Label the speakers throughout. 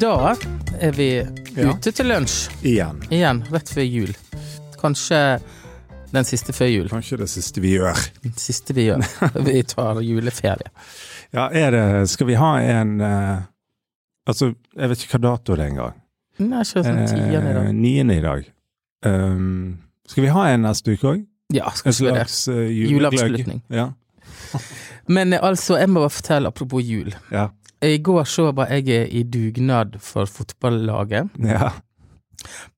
Speaker 1: Da er vi
Speaker 2: Ja.
Speaker 1: ute til lunsj
Speaker 2: Igjen.
Speaker 1: igjen, rett før jul. Kanskje den siste før jul.
Speaker 2: Kanskje det siste vi gjør.
Speaker 1: Den siste vi gjør. Vi tar juleferie.
Speaker 2: Ja, er det Skal vi ha en uh, Altså, jeg vet ikke hva dato det er engang.
Speaker 1: Nei, ikke sånn tiende i dag.
Speaker 2: Eh, Niende i dag. Um, skal vi ha en neste uke òg?
Speaker 1: Ja, skal
Speaker 2: En
Speaker 1: vi det.
Speaker 2: slags uh.
Speaker 1: Juleavslutning.
Speaker 2: Ja.
Speaker 1: Men eh, altså, jeg må bare fortelle apropos jul.
Speaker 2: Ja.
Speaker 1: I går så var jeg i dugnad for fotballaget
Speaker 2: ja.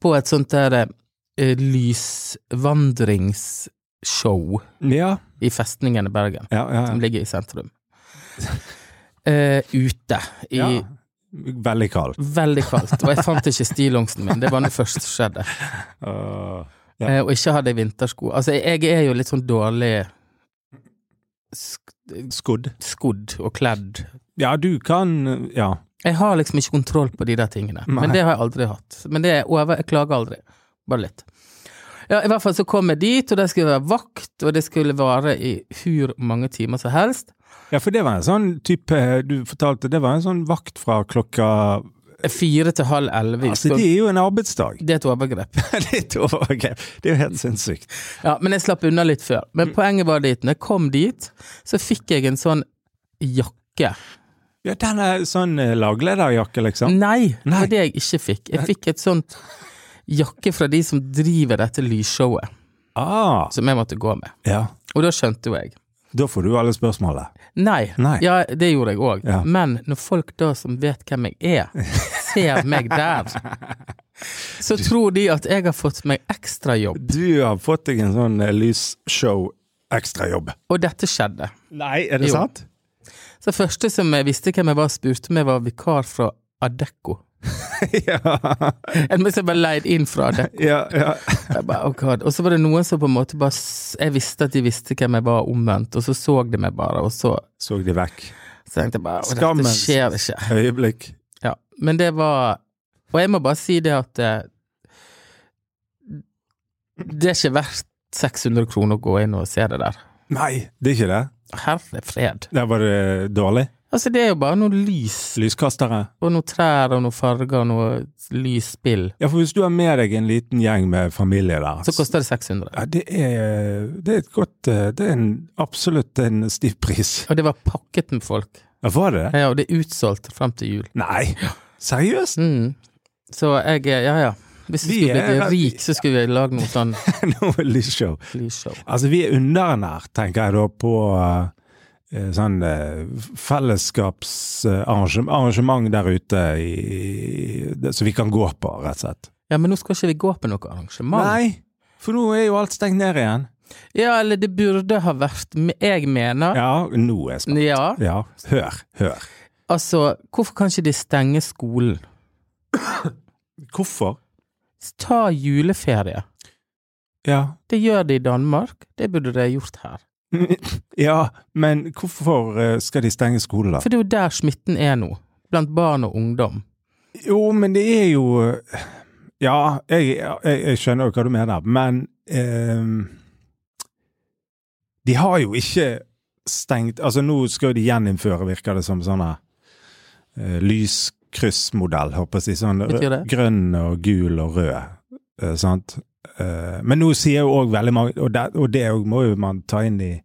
Speaker 1: på et sånt der eh, lysvandringsshow
Speaker 2: Ja.
Speaker 1: i festningen i Bergen,
Speaker 2: Ja,
Speaker 1: som ligger i sentrum. Eh, ute i.
Speaker 2: Veldig kaldt.
Speaker 1: Veldig kaldt, og jeg fant ikke stillongsen min. Det var det første som skjedde.
Speaker 2: Uh.
Speaker 1: Eh, og ikke hadde jeg vintersko. Altså, jeg er jo litt sånn dårlig sk
Speaker 2: skodd.
Speaker 1: skodd og kledd.
Speaker 2: Ja, du kan Ja.
Speaker 1: Jeg har liksom ikke kontroll på de der tingene.
Speaker 2: Nei.
Speaker 1: Men det har jeg aldri hatt. Men det er over. Jeg klager aldri. Bare litt. Ja, i hvert fall så kom jeg dit, og det skulle være vakt, og det skulle vare i hur mange timer som helst.
Speaker 2: ja, for det var en sånn type Du fortalte det var en sånn vakt fra klokka
Speaker 1: Fire til halv elleve.
Speaker 2: Altså, det er jo en arbeidsdag.
Speaker 1: Det er et overgrep.
Speaker 2: det er et overgrep. Det er jo helt sinnssykt.
Speaker 1: Ja, men jeg slapp unna litt før.
Speaker 2: Mm.
Speaker 1: Men poenget var dit, når jeg kom dit, så fikk jeg en sånn jakke.
Speaker 2: Ja, den er sånn eh, laglederjakke, liksom.
Speaker 1: Nei, det var det jeg ikke fikk. Jeg fikk et sånt jakke fra de som driver dette lysshowet,
Speaker 2: Ah,
Speaker 1: som jeg måtte gå med.
Speaker 2: ja.
Speaker 1: Og da skjønte jo jeg.
Speaker 2: Da får du alle spørsmålene.
Speaker 1: Nei.
Speaker 2: Nei.
Speaker 1: Ja, det gjorde jeg òg.
Speaker 2: Ja.
Speaker 1: Men når folk da som vet hvem jeg er, ser meg der, så tror de at jeg har fått meg ekstrajobb.
Speaker 2: Du har fått deg en sånn eh, lysshow-ekstrajobb.
Speaker 1: Og dette skjedde.
Speaker 2: Nei, er det
Speaker 1: Jo.
Speaker 2: sant?
Speaker 1: Så første som jeg visste hvem jeg var, spurte meg, var vikar fra Adecco.
Speaker 2: ja.
Speaker 1: En som bare leid inn fra Adecco.
Speaker 2: ja, ja.
Speaker 1: Oh God. Og så var det noen som på en måte bare Jeg visste at de visste hvem jeg var, omvendt, og så så de meg bare, og så,
Speaker 2: Så de vekk.
Speaker 1: så tenkte jeg bare «Å,
Speaker 2: Skammens
Speaker 1: skjer ikke.
Speaker 2: øyeblikk.
Speaker 1: Ja. Men det var Og jeg må bare si det at eh, Det er ikke verdt 600 kroner å gå inn og se det der.
Speaker 2: Nei, det er ikke det.
Speaker 1: Herre fred.
Speaker 2: Det er bare dårlig.
Speaker 1: Altså, det er jo bare noe lys,
Speaker 2: Lyskastere.
Speaker 1: og noe trær, og noe farger, og noe lysspill.
Speaker 2: Ja, for hvis du har med deg en liten gjeng med familie der
Speaker 1: Så koster det 600.
Speaker 2: ja, det, er, det er et godt eh, Det er en, absolutt en stiv pris.
Speaker 1: Og det var pakket med folk.
Speaker 2: Ja, var det?
Speaker 1: Ja, og det er utsolgt frem til jul.
Speaker 2: Nei, seriøst?
Speaker 1: Mm. Så jeg Ja, ja. Hvis vi
Speaker 2: Vi
Speaker 1: skulle blitt
Speaker 2: er-
Speaker 1: rik, så skulle vi lage noe sånn
Speaker 2: Noe lysshow. Altså, vi er underernært, tenker jeg da, på uh, sånn uh, fellesskapsarrangement der ute i, i, som vi kan gå på, rett og slett.
Speaker 1: Ja, men nå skal ikke vi gå på noe arrangement.
Speaker 2: Nei, for nå er jo alt stengt ned igjen.
Speaker 1: Ja, eller det burde ha vært Jeg mener
Speaker 2: Ja, nå er jeg spent.
Speaker 1: Ja,
Speaker 2: Ja, hør, hør.
Speaker 1: altså, hvorfor kan ikke de stenge skolen?
Speaker 2: Hvorfor?
Speaker 1: Ta juleferie.
Speaker 2: Ja.
Speaker 1: Det gjør de i Danmark. Det burde de gjort her.
Speaker 2: Ja, men hvorfor eh, skal de stenge skolen da?
Speaker 1: For det er jo der smitten er nå. Blant barn og ungdom.
Speaker 2: Jo, men det er jo Ja, jeg, jeg, jeg skjønner jo hva du mener, men eh, De har jo ikke stengt Altså, nå skal de gjeninnføre, virker det som, sånne uh, lyskryssmodell, håper jeg å si. Sånn grønn og gul og rød, Uh, sant. Uh, men nå sier jo òg veldig mange, og det, og det må jo man ta inn i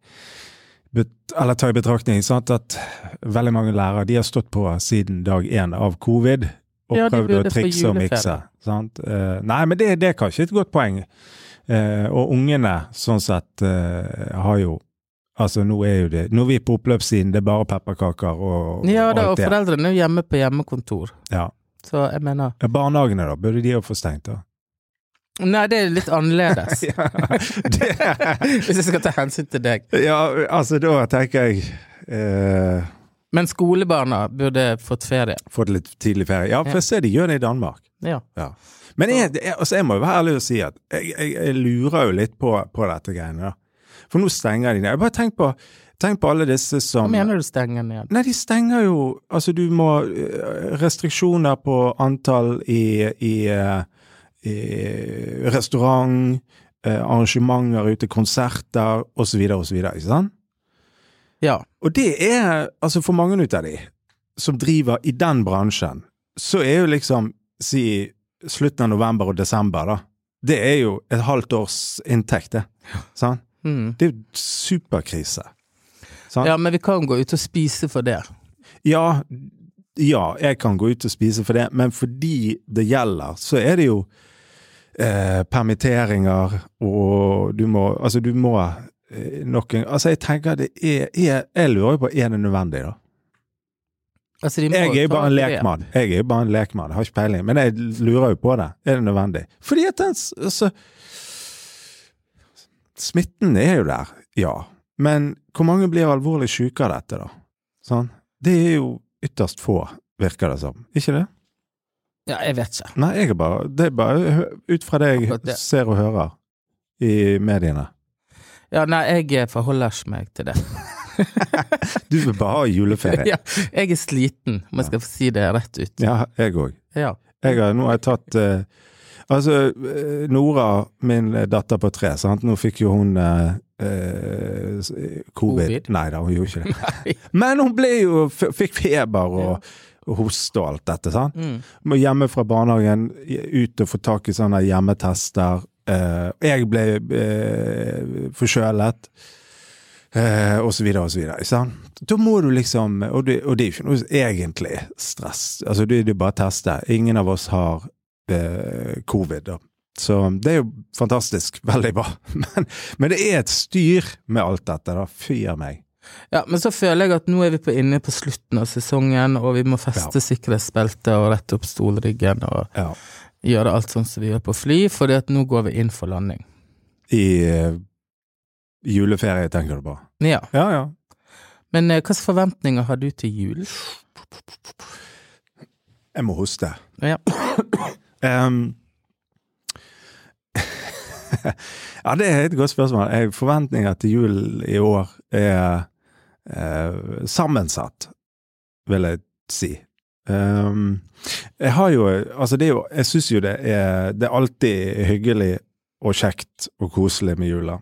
Speaker 2: eller ta i betraktning, sant, at veldig mange lærere de har stått på siden dag én av covid og
Speaker 1: Ja,
Speaker 2: prøvd å trikse og mikse. Sant? Uh, nei, men det, det er kanskje et godt poeng. Uh, og ungene, sånn sett, uh, har jo Altså, nå er jo det Nå er vi på oppløpssiden, det er bare pepperkaker og,
Speaker 1: Ja
Speaker 2: og
Speaker 1: da, og foreldrene er jo hjemme på hjemmekontor.
Speaker 2: Ja.
Speaker 1: Så jeg mener
Speaker 2: Ja, Barnehagene, da? Burde de òg få stengt, da?
Speaker 1: Nei, det er litt annerledes.
Speaker 2: ja,
Speaker 1: Hvis jeg skal ta hensyn til deg.
Speaker 2: ja, altså, da tenker jeg eh,
Speaker 1: Men skolebarna burde fått ferie.
Speaker 2: Fått litt tidlig ferie. Ja, for jeg ser de gjør det i Danmark.
Speaker 1: Ja.
Speaker 2: Ja. Men jeg, jeg, altså jeg må jo være ærlig og si at jeg, jeg lurer jo litt på, på dette greiene. da. For nå stenger de ned. Bare tenk på, tenk på alle disse som Hva
Speaker 1: mener du stenger ned?
Speaker 2: Nei, de stenger jo Altså, du må eh, Restriksjoner på antall i, i, eh, i restaurant, eh, arrangementer ute, konserter osv., osv., ikke sant?
Speaker 1: Ja.
Speaker 2: Og det er altså for mange ut av de som driver i den bransjen, så er jo liksom, si slutten av november og desember, da. Det er jo et halvt års inntekt, det. Sant?
Speaker 1: Mm.
Speaker 2: Det er jo superkrise. Sant?
Speaker 1: Ja, men vi kan gå ut og spise for det.
Speaker 2: Ja, ja, jeg kan gå ut og spise for det, men fordi det gjelder, så er det jo eh, permitteringer, og du må Altså, du må eh, noen Altså, jeg tenker det er, er Jeg lurer på, er det nødvendig, da?
Speaker 1: Altså,
Speaker 2: Jeg er jo bare en lekmann. Jeg er jo bare en lekmann, har ikke peiling. Men jeg lurer jo på det. Er det nødvendig? Fordi at den altså Smitten er jo der, ja. Men hvor mange blir alvorlig syke av dette, da? Sånn? Det er jo ytterst få, virker det som. Ikke det?
Speaker 1: Ja, jeg vet ikke.
Speaker 2: Nei, jeg er bare Det er bare ut fra det jeg ser og hører i mediene.
Speaker 1: Ja, nei, jeg forholder ikke meg til det.
Speaker 2: Du vil bare ha juleferie.
Speaker 1: ja, jeg er sliten, om jeg skal få si det rett ut.
Speaker 2: Ja, jeg òg.
Speaker 1: Ja.
Speaker 2: Nå har jeg tatt eh, Altså, eh, Nora, min datter på tre, sant? nå fikk jo hun eh, eh, covid.
Speaker 1: Covid?
Speaker 2: Nei da, hun gjorde ikke det. Men hun ble jo, fikk feber og, og hoste og alt dette. sant?
Speaker 1: Mm.
Speaker 2: Må hjemme fra barnehagen, ut og få tak i sånne hjemmetester. Eh, jeg ble eh, forkjølet. Eh, og så videre og så videre. sant? Da må du liksom Og det, og det er jo ikke noe egentlig stress. Altså, det, det er bare å teste. Ingen av oss har eh, covid, da. Så det er jo fantastisk. Veldig bra. Men, men det er et styr med alt dette, da. Fy a meg.
Speaker 1: ja, men så føler jeg at nå er vi på inne på slutten av sesongen, og vi må feste sikkerhetsbeltet og rette opp stolryggen og
Speaker 2: Ja.
Speaker 1: gjøre alt sånn som vi gjør på fly, for nå går vi inn for landing.
Speaker 2: I uh, juleferie, tenker du på?
Speaker 1: Ja.
Speaker 2: Ja, ja.
Speaker 1: Men uh, hvilke forventninger har du til jul?
Speaker 2: Jeg må hoste.
Speaker 1: Ja.
Speaker 2: Ehm, ja, det er et godt spørsmål. Jeg, forventninger til jul i år er eh, sammensatt, vil jeg si. Um, jeg har jo Altså, det er jo Jeg syns jo det er Det er alltid hyggelig og kjekt og koselig med jula.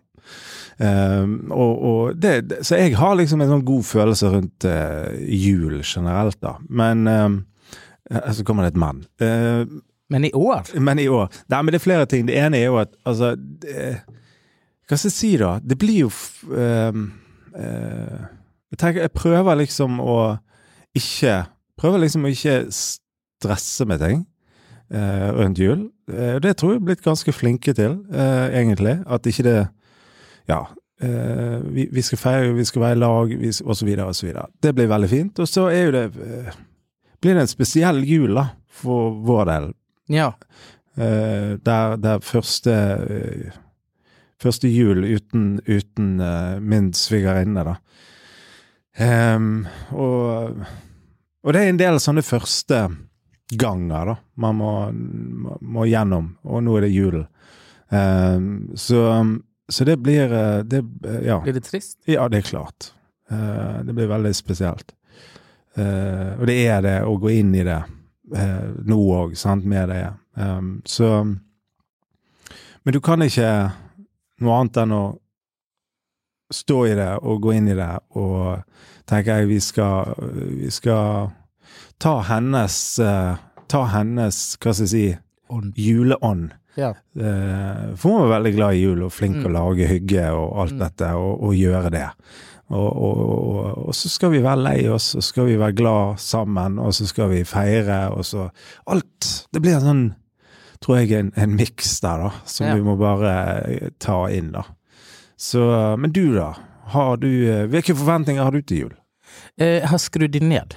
Speaker 2: Um, og, og det, så jeg har liksom en sånn god følelse rundt uh, jul generelt, da. Men um, Så kommer det et men. Eh,
Speaker 1: Men i år?
Speaker 2: men i år Nei, men det er flere ting. Det ene er jo at altså det, Hva skal jeg si, da? Det blir jo ehm, eh, Jeg tenker Jeg prøver liksom å ikke Prøver liksom å ikke stresse med ting eh, rundt jul. Eh, det tror jeg er blitt ganske flinke til, egentlig. At ikke det Ja. vi, vi skal feire, vi skal være i lag, og så videre og så videre. Det blir veldig fint. Og så er jo det Blir det en spesiell jul, da, for vår del.
Speaker 1: Ja.
Speaker 2: Uh, der, der første uh, Første jul uten, uten uh, min svigerinne, da. Um, og, og det er en del sånne første ganger, da, man må, må, gjennom. Og nå er det julen. Um, så, så det blir det, Ja.
Speaker 1: Blir det trist?
Speaker 2: Ja, det er klart. Det blir veldig spesielt. Og det er det å gå inn i det eh, nå òg, sant, med det. Um, så Men du kan ikke noe annet enn å stå i det og gå inn i det og tenke jeg vi skal Vi skal ta hennes uh, Ta hennes, hva skal jeg si,
Speaker 1: Ånd.
Speaker 2: juleånd.
Speaker 1: Ja.
Speaker 2: Uh, For hun er veldig glad i jul og flink
Speaker 1: Mm.
Speaker 2: å lage hygge og alt
Speaker 1: Mm.
Speaker 2: dette, og, og gjøre det. Og, og, og, og så skal vi være lei oss, og så skal vi være glad sammen, og så skal vi feire, og så Alt. Det blir en sånn, tror jeg, en, en miks der, da, som
Speaker 1: Ja.
Speaker 2: vi må bare eh, ta inn, da. Så Men du, da? Har du eh, Hvilke forventninger har du til jul?
Speaker 1: Eh, Jeg har skrudd de ned.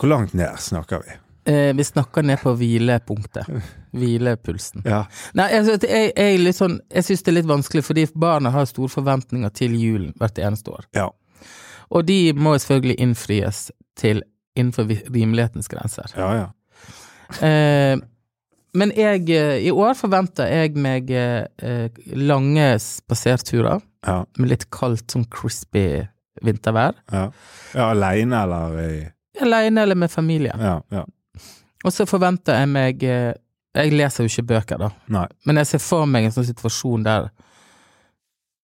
Speaker 2: Hvor langt ned snakker vi?
Speaker 1: Eh, vi snakker ned på hvilepunktet. Hvilepulsen.
Speaker 2: Ja.
Speaker 1: Nei, altså, jeg, jeg, litt sånn, jeg syns det er litt vanskelig, fordi barna har store forventninger til julen hvert eneste år.
Speaker 2: Ja.
Speaker 1: Og de må selvfølgelig innfries til innenfor rimelighetens grenser.
Speaker 2: Ja, ja.
Speaker 1: Eh, men jeg, eh, i år forventer jeg meg eh, lange spaserturer
Speaker 2: Ja.
Speaker 1: med litt kaldt, sånn crispy vintervær.
Speaker 2: ja. ja Aleine eller i
Speaker 1: Alene eller med familien.
Speaker 2: Ja. ja.
Speaker 1: Og så forventer jeg meg eh, Jeg leser jo ikke bøker, da,
Speaker 2: Nei.
Speaker 1: men jeg ser for meg en sånn situasjon der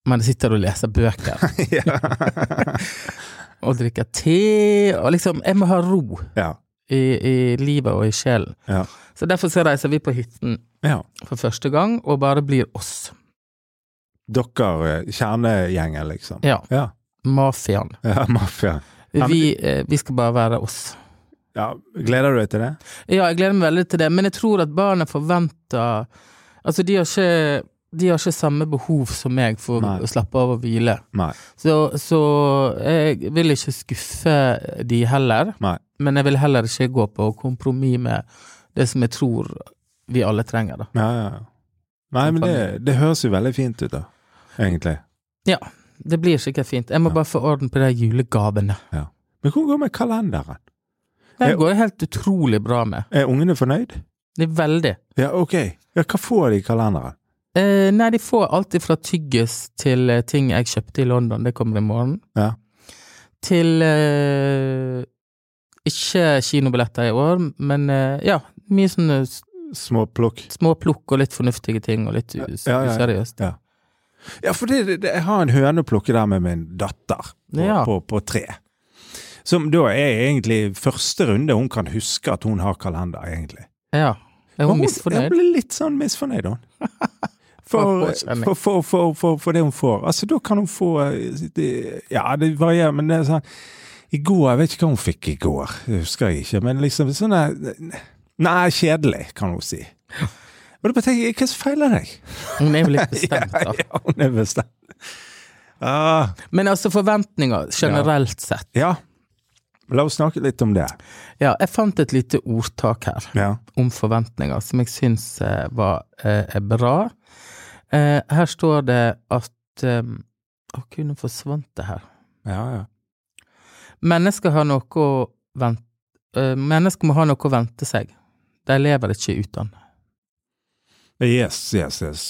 Speaker 1: man sitter og leser bøker og drikker te, og liksom Jeg må ha ro
Speaker 2: ja.
Speaker 1: i, i livet og i sjelen.
Speaker 2: Ja.
Speaker 1: Så derfor så reiser vi på hytten
Speaker 2: ja.
Speaker 1: for første gang, og bare blir oss.
Speaker 2: Dere, eh, kjernegjengen, liksom.
Speaker 1: Ja. Mafiaen.
Speaker 2: ja mafia.
Speaker 1: Vi, eh, vi skal bare være oss.
Speaker 2: Ja, gleder du deg til det?
Speaker 1: Ja, jeg gleder meg veldig til det, men jeg tror at barna forventer Altså, de har ikke, de har ikke samme behov som meg for
Speaker 2: Nei.
Speaker 1: å slappe av og hvile.
Speaker 2: Nei.
Speaker 1: Så, så jeg vil ikke skuffe de heller,
Speaker 2: Nei.
Speaker 1: men jeg vil heller ikke gå på kompromiss med det som jeg tror vi alle trenger, da.
Speaker 2: Ja, ja. ja. Nei, men det, det høres jo veldig fint ut, da. Egentlig. Ja.
Speaker 1: Det blir sikkert fint. Jeg må
Speaker 2: Ja.
Speaker 1: bare få orden på de julegavene.
Speaker 2: Men hvor går det med kalenderen?
Speaker 1: Det går jeg helt utrolig bra med.
Speaker 2: Er ungene fornøyd?
Speaker 1: Det er veldig.
Speaker 2: Ja, ok. Ja, hva får de i kalenderen?
Speaker 1: Eh, nei, de får alltid fra tyggis til eh, ting jeg kjøpte i London, det kommer i morgen.
Speaker 2: Ja.
Speaker 1: Til eh, ikke kinobilletter i år, men eh, ja, mye sånne s-
Speaker 2: Småplukk?
Speaker 1: små plukk og litt fornuftige ting, og litt
Speaker 2: Ja,
Speaker 1: us-
Speaker 2: ja, ja.
Speaker 1: useriøst.
Speaker 2: Ja, for det, det, jeg har en høne å plukke der med min datter på,
Speaker 1: Ja.
Speaker 2: på, på tre. Som da er egentlig første runde hun kan huske at hun har kalender, egentlig.
Speaker 1: Ja. Er hun,
Speaker 2: hun
Speaker 1: misfornøyd?
Speaker 2: Hun blir litt sånn misfornøyd, hun. For, For for, for, det hun får. Altså, da kan hun få eh, det, Ja, det varierer, men det er sånn I går Jeg vet ikke hva hun fikk i går, det husker jeg ikke, men liksom sånn Nei, kjedelig, kan hun si. Og da bare tenker jeg, hva som feiler deg?
Speaker 1: Hun er jo litt bestemt,
Speaker 2: ja,
Speaker 1: da.
Speaker 2: ja, hun er bestemt. Ah,
Speaker 1: Men altså, forventninger generelt sett.
Speaker 2: ja. La oss snakke litt om det.
Speaker 1: Ja, jeg fant et lite ordtak her.
Speaker 2: Ja.
Speaker 1: om forventninger, som jeg syns eh, var eh, er bra. Eh, her står det at eh, Å, kunne forsvant det her.
Speaker 2: Ja, ja.
Speaker 1: Mennesker har noe å vente Mennesker må ha noe å vente seg. De lever ikke uten.
Speaker 2: Yes, yes, yes.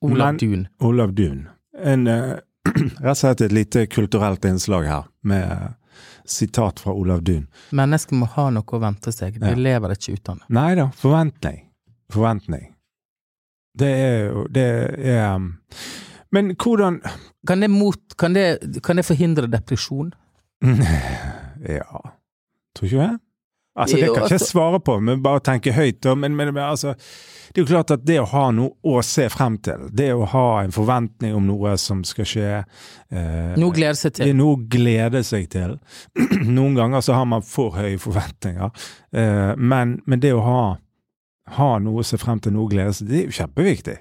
Speaker 1: Olav
Speaker 2: Men-
Speaker 1: Dun.
Speaker 2: Olav Dun. En, uh, rett og slett et lite kulturelt innslag her, med sitat fra Olav Duun.
Speaker 1: Mennesker må ha noe å vente seg. De
Speaker 2: Ja.
Speaker 1: lever ikke uten.
Speaker 2: Nei da, forventning. Forventning. Det er jo Det er um, Men hvordan
Speaker 1: Kan det, mot, kan det, kan det forhindre depresjon?
Speaker 2: Ja Tror ikke det? Altså, det kan ikke jeg
Speaker 1: altså-
Speaker 2: svare på, men bare tenke høyt. Men, men, men altså, det er jo klart at det å ha noe å se frem til, det å ha en forventning om noe som skal skje eh,
Speaker 1: Noe glede seg
Speaker 2: Det
Speaker 1: til.
Speaker 2: noe glede seg til. Noen ganger så har man for høye forventninger, eh, men, men det å ha, ha noe å se frem til, noe å glede seg til, det er jo kjempeviktig.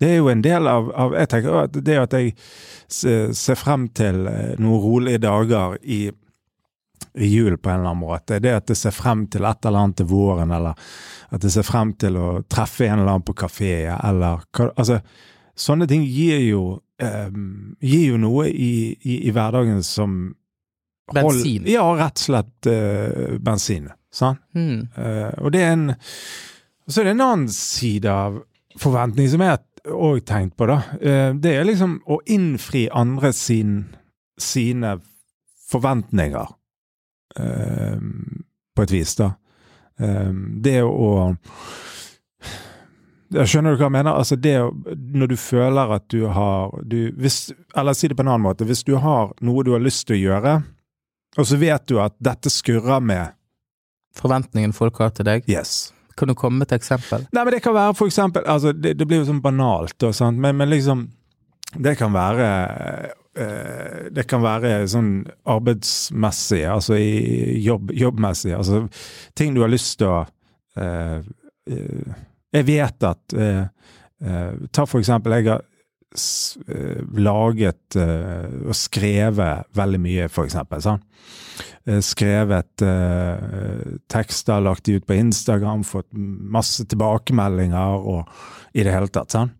Speaker 2: Det er jo en del av, av Jeg tenker at det at jeg ser frem til eh, noen rolige dager i jul på en eller annen måte, det at det ser frem til et eller annet til våren, eller at det ser frem til å treffe en eller annen på kafé, eller Altså, sånne ting gir jo eh, gir jo noe i, i, i hverdagen som hold-
Speaker 1: Bensin.
Speaker 2: Ja, rett og slett eh, bensin. Sant?
Speaker 1: Mm.
Speaker 2: Eh, og det er en Så er det en annen side av forventning som jeg òg tenkt på, da. Eh, det er liksom å innfri andre sin, sine forventninger. Eh, på et vis, da. Eh, det å jeg skjønner du hva jeg mener? Altså det Når du føler at du har du, hvis, Eller si det på en annen måte. Hvis du har noe du har lyst til å gjøre, og så vet du at dette skurrer med
Speaker 1: Forventningen folk har til deg.
Speaker 2: Yes.
Speaker 1: Kan du komme med et eksempel?
Speaker 2: Nei, men det kan være for eksempel altså Det, det blir jo sånn banalt, og sånt, Men, men liksom Det kan være Det kan være sånn arbeidsmessig, altså i jobb, jobbmessig. Altså ting du har lyst til å uh, uh, Jeg vet at uh, eh, Ta for eksempel, jeg har eh, laget eh, og skrevet veldig mye, for eksempel. Sånn. Eh, skrevet eh, tekster, lagt de ut på Instagram, fått masse tilbakemeldinger og i det hele tatt. sant?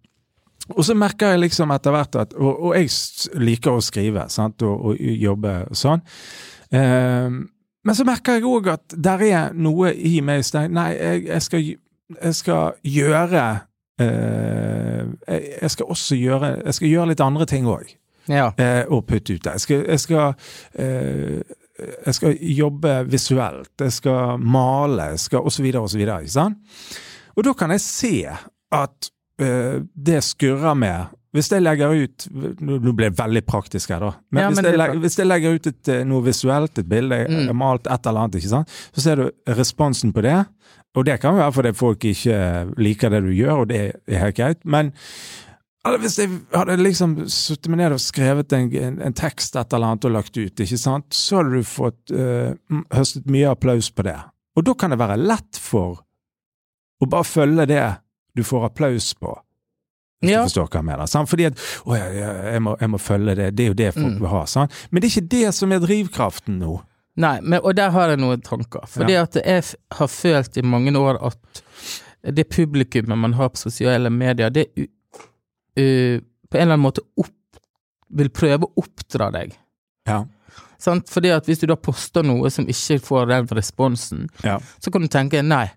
Speaker 2: Og så merker jeg liksom etter hvert at Og, og jeg liker å skrive sant? Og, og jobbe sånn. Um, men så merker jeg òg at der er noe i meg som Nei, jeg, jeg, skal, jeg skal gjøre uh, jeg, jeg skal også gjøre Jeg skal gjøre litt andre ting òg
Speaker 1: Ja.
Speaker 2: Uh, og putte ut det. Jeg skal, jeg skal, uh, jeg skal jobbe visuelt, jeg skal male, jeg skal osv., osv. Ikke sant? Og da kan jeg se at det skurrer med Hvis jeg legger ut Nå ble det veldig praktisk her, da. Men,
Speaker 1: Ja,
Speaker 2: hvis,
Speaker 1: men
Speaker 2: jeg
Speaker 1: er
Speaker 2: legger, hvis jeg legger ut et, eh, noe visuelt, et bilde,
Speaker 1: Mm.
Speaker 2: malt et eller annet, ikke sant, så ser du responsen på det. Og det kan være fordi folk ikke liker det du gjør, og det er helt greit. Men eller hvis jeg hadde liksom sittet meg ned og skrevet en, en, en tekst et eller annet og lagt ut, ikke sant, så hadde du fått uh, høstet mye applaus på det. Og da kan det være lett for å bare følge det du får applaus på. Hvis
Speaker 1: Ja.
Speaker 2: du forstår hva jeg mener. Sant? Fordi at å, ja, ja, jeg, må, jeg må følge det, det er jo det folk
Speaker 1: Mm.
Speaker 2: vil ha. Sant? Men det er ikke det som er drivkraften nå.
Speaker 1: Nei, men, og der har jeg noen tanker. Fordi at jeg har følt i mange år at det publikummet man har på sosiale medier, det u, u, på en eller annen måte opp, vil prøve å oppdra deg.
Speaker 2: Ja.
Speaker 1: Sant? Fordi at hvis du da poster noe som ikke får den responsen,
Speaker 2: Ja.
Speaker 1: så kan du tenke nei,
Speaker 2: Ja.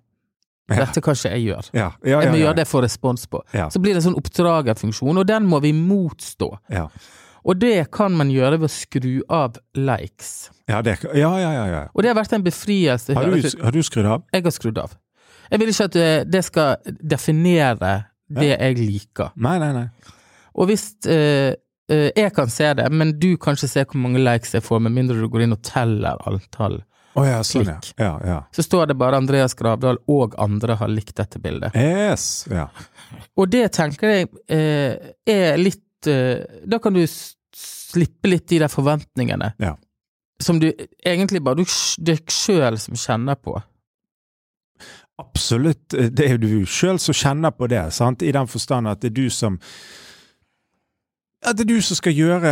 Speaker 1: Dette kan ikke jeg gjøre.
Speaker 2: Ja, ja,
Speaker 1: Jeg
Speaker 2: ja,
Speaker 1: må gjøre det jeg får respons på. Så blir det en sånn oppdragerfunksjon, og den må vi motstå.
Speaker 2: Ja.
Speaker 1: Og det kan man gjøre ved å skru av likes.
Speaker 2: Ja, det, ja, ja, ja, ja.
Speaker 1: Og det har vært en befrielse.
Speaker 2: Har, du, har du skrudd av?
Speaker 1: Jeg har skrudd av. Jeg vil ikke at eh, det skal definere det jeg liker.
Speaker 2: Nei, nei, nei.
Speaker 1: Og hvis uh, uh, jeg kan se det, men du kan ikke se hvor mange likes jeg får, med mindre du går inn og teller antall,
Speaker 2: Å ja, sånn, ja.
Speaker 1: Klikk.
Speaker 2: ja. Ja,
Speaker 1: så står det bare Andreas Gravdal og andre har likt dette bildet.
Speaker 2: Yes. Ja.
Speaker 1: Og det tenker jeg eh, er litt eh, Da kan du slippe litt de der forventningene.
Speaker 2: Ja.
Speaker 1: Som du egentlig bare du, deg sjøl som kjenner på.
Speaker 2: Absolutt. Det er jo du sjøl som kjenner på det, sant? i den forstand at det er du som at det er du som skal gjøre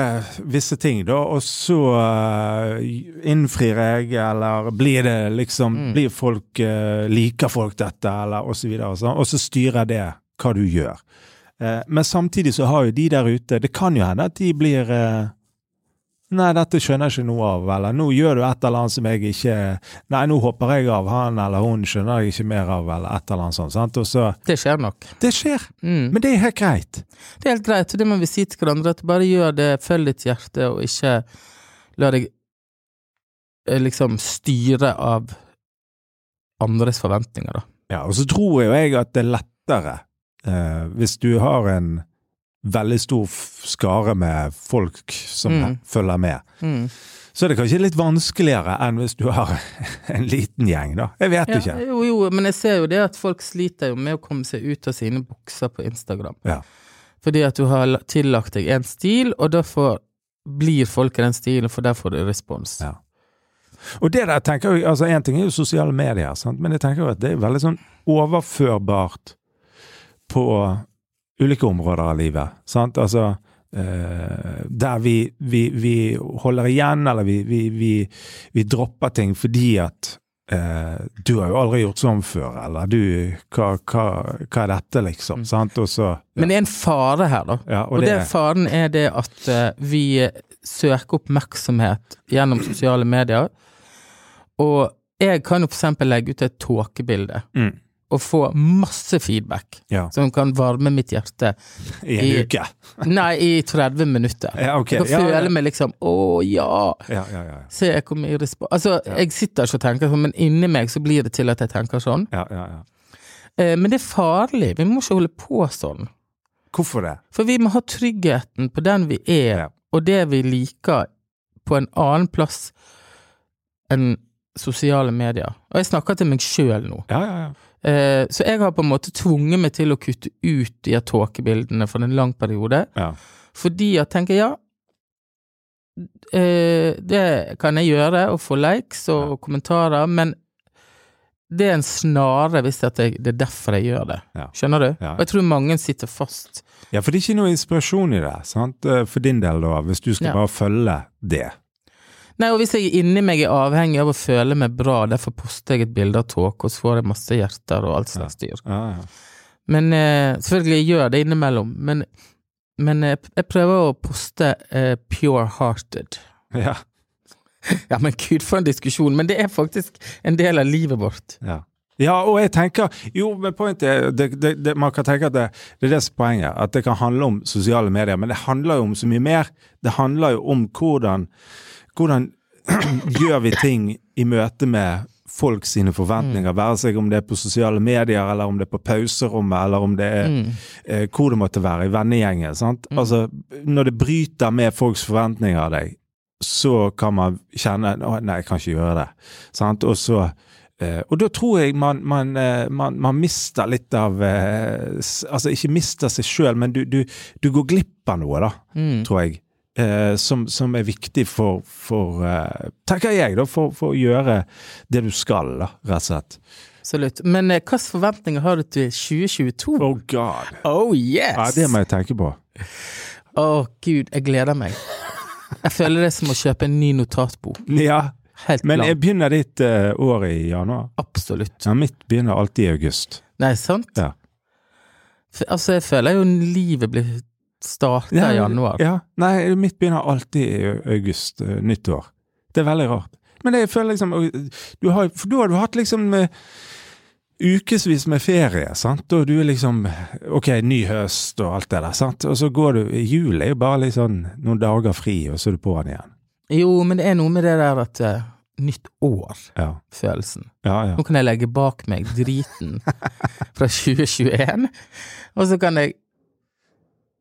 Speaker 2: visse ting, da, og så uh, innfrir jeg, eller blir det liksom
Speaker 1: Mm.
Speaker 2: Blir folk uh, Liker folk dette, eller og så videre, sånn, og så styrer det hva du gjør. Uh, men samtidig så har jo de der ute Det kan jo hende at de blir eh, Nei, dette skjønner jeg ikke noe av, eller nå gjør du et eller annet som jeg ikke Nei, nå hopper jeg av, han eller hun skjønner jeg ikke mer av, eller et eller annet sånt. sant? Og så
Speaker 1: Det skjer nok.
Speaker 2: Det skjer,
Speaker 1: Mm.
Speaker 2: men det er helt greit.
Speaker 1: Det er helt greit, og det må vi si til hverandre, at bare gjør det, følg ditt hjerte, og ikke la deg eh, liksom styre av andres forventninger, da.
Speaker 2: Ja, og så tror jo jeg at det er lettere eh, hvis du har en veldig stor skare med folk som
Speaker 1: Mm.
Speaker 2: følger med.
Speaker 1: Mm.
Speaker 2: Så er det kanskje litt vanskeligere enn hvis du har en liten gjeng, da. Jeg vet
Speaker 1: Ja,
Speaker 2: ikke.
Speaker 1: jo, jo, men jeg ser jo det at folk sliter jo med å komme seg ut av sine bukser på Instagram.
Speaker 2: Ja.
Speaker 1: Fordi at du har tillagt deg en stil, og derfor blir folk i den stilen, for der får du respons.
Speaker 2: Ja. Og det der tenker jeg, altså En ting er jo sosiale medier, sant? men jeg tenker jo at det er veldig sånn overførbart på ulike områder av livet. Sant? Altså eh, der vi, vi, vi holder igjen, eller vi, vi, vi, vi dropper ting fordi at eh, du har jo aldri gjort sånn før, eller du Hva, hva, hva er dette, liksom?
Speaker 1: Mm.
Speaker 2: Sant? Og så
Speaker 1: Men det er en fare her, da.
Speaker 2: ja,
Speaker 1: Og, det faren er det at eh, vi søker oppmerksomhet gjennom sosiale medier. Og jeg kan jo for eksempel legge ut et tåkebilde
Speaker 2: mm,
Speaker 1: og få masse feedback
Speaker 2: ja,
Speaker 1: som kan varme mitt hjerte
Speaker 2: I en
Speaker 1: i-
Speaker 2: uke.
Speaker 1: Nei, i 30 minutter.
Speaker 2: Ja, okay.
Speaker 1: Jeg kan
Speaker 2: Ja,
Speaker 1: føle meg liksom Å ja!
Speaker 2: Ja, ja, ja.
Speaker 1: Se hvor mye respons Altså, jeg sitter ikke og tenker sånn, men inni meg så blir det til at jeg tenker sånn.
Speaker 2: ja, ja, ja.
Speaker 1: Eh, men det er farlig. Vi må ikke holde på sånn.
Speaker 2: Hvorfor det?
Speaker 1: For vi må ha tryggheten på den vi er, og det vi liker, på en annen plass enn sosiale medier. Og jeg snakker til meg sjøl nå.
Speaker 2: Ja, ja, ja.
Speaker 1: Eh, så jeg har på en måte tvunget meg til å kutte ut de tåkebildene for en lang periode,
Speaker 2: ja.
Speaker 1: fordi jeg tenker ja, eh, det kan jeg gjøre, og få likes og kommentarer, men det er en snare hvis det er derfor jeg gjør det.
Speaker 2: Ja.
Speaker 1: Skjønner du?
Speaker 2: Ja.
Speaker 1: Og jeg tror mange sitter fast.
Speaker 2: Ja, for det er ikke noe inspirasjon i det, sant? Eh, for din del da, hvis du skal
Speaker 1: Ja.
Speaker 2: bare følge det.
Speaker 1: Nei, og hvis jeg inni meg er avhengig av å føle meg bra, derfor poster jeg et bilde av tåke, og så får jeg masse hjerter og alt slags styr.
Speaker 2: Ja, ja.
Speaker 1: Men eh, selvfølgelig, jeg gjør det innimellom, men, men eh, jeg prøver å poste eh, pure-hearted.
Speaker 2: Ja,
Speaker 1: Ja, men gud, for en diskusjon, men det er faktisk en del av livet vårt.
Speaker 2: ja. Ja, og jeg tenker Jo, men pointet er det, det, det, Man kan tenke at det, det er det som er poenget. At det kan handle om sosiale medier. Men det handler jo om så mye mer. Det handler jo om hvordan Hvordan gjør vi ting i møte med folk sine forventninger, være seg om det er på sosiale medier, eller om det er på pauserommet, eller om det er
Speaker 1: Mm.
Speaker 2: eh, hvor det måtte være, i vennegjengen. sant?
Speaker 1: Mm.
Speaker 2: Altså, når det bryter med folks forventninger av deg, så kan man kjenne å, nei, jeg kan ikke gjøre det. Sant? Og så eh, og da tror jeg man, man, eh, man, man mister litt av eh, Altså ikke mister seg sjøl, men du, du, du går glipp av noe, da,
Speaker 1: Mm.
Speaker 2: tror jeg. Eh, som, som er viktig for, for eh, Tenker jeg, da, for, for å gjøre det du skal, da, rett og slett.
Speaker 1: Absolutt. Men eh, hvilke forventninger har du til 2022?
Speaker 2: Oh god.
Speaker 1: Oh yes!
Speaker 2: Ja, det må jeg tenke på.
Speaker 1: Å gud, jeg gleder meg. Jeg føler det er som å kjøpe en ny notatbok.
Speaker 2: Ja,
Speaker 1: Helt
Speaker 2: men jeg begynner ditt uh, år i januar.
Speaker 1: Absolutt.
Speaker 2: Ja, mitt begynner alltid i august.
Speaker 1: Nei, sant?
Speaker 2: Ja.
Speaker 1: For, Altså, jeg føler jo livet blir starta i januar.
Speaker 2: Ja, nei, mitt begynner alltid i august, eh, nyttår. Det er veldig rart. Men jeg føler liksom du har, For da har du hatt liksom eh, ukevis med ferie, sant? Og du er liksom Ok, ny høst og alt det der, sant? Og så går du Jul er jo bare sånn noen dager fri, og så er du på den igjen.
Speaker 1: Jo, men det er noe med det der at uh, nytt år-følelsen.
Speaker 2: Ja. Ja, ja.
Speaker 1: Nå kan jeg legge bak meg driten fra 2021, og så kan jeg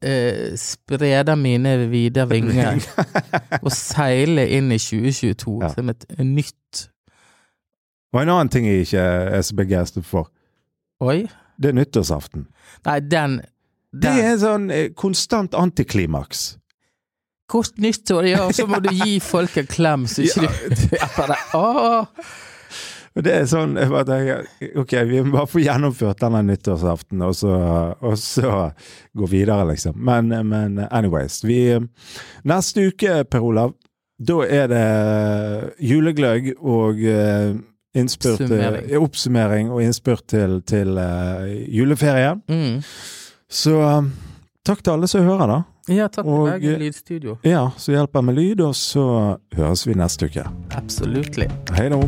Speaker 1: eh, sprede mine vide vinger og seile inn i 2022
Speaker 2: Ja.
Speaker 1: som et nytt
Speaker 2: Og en annen ting jeg ikke er så begeistret for,
Speaker 1: Oi.
Speaker 2: det er nyttårsaften.
Speaker 1: Nei, den,
Speaker 2: Det er en sånn eh, konstant antiklimaks.
Speaker 1: Kort nyttår, ja, og så må du gi folk en klem, så ikke du Jeg bare, åh.
Speaker 2: Og det er sånn jeg bare tenker, Ok, vi må bare få gjennomført denne nyttårsaften, og så, og så gå videre, liksom. Men, men anyways. Vi, neste uke, Per Olav, da er det julegløgg og eh, innspurt
Speaker 1: oppsummering.
Speaker 2: Eh, Oppsummering og innspurt til, til eh, juleferien.
Speaker 1: Mm.
Speaker 2: Så um, takk til alle som hører, da.
Speaker 1: Ja, takk til meg, lydstudio.
Speaker 2: Ja, så hjelper med lyd, og så høres vi neste uke.
Speaker 1: Absolutt.
Speaker 2: Hei da.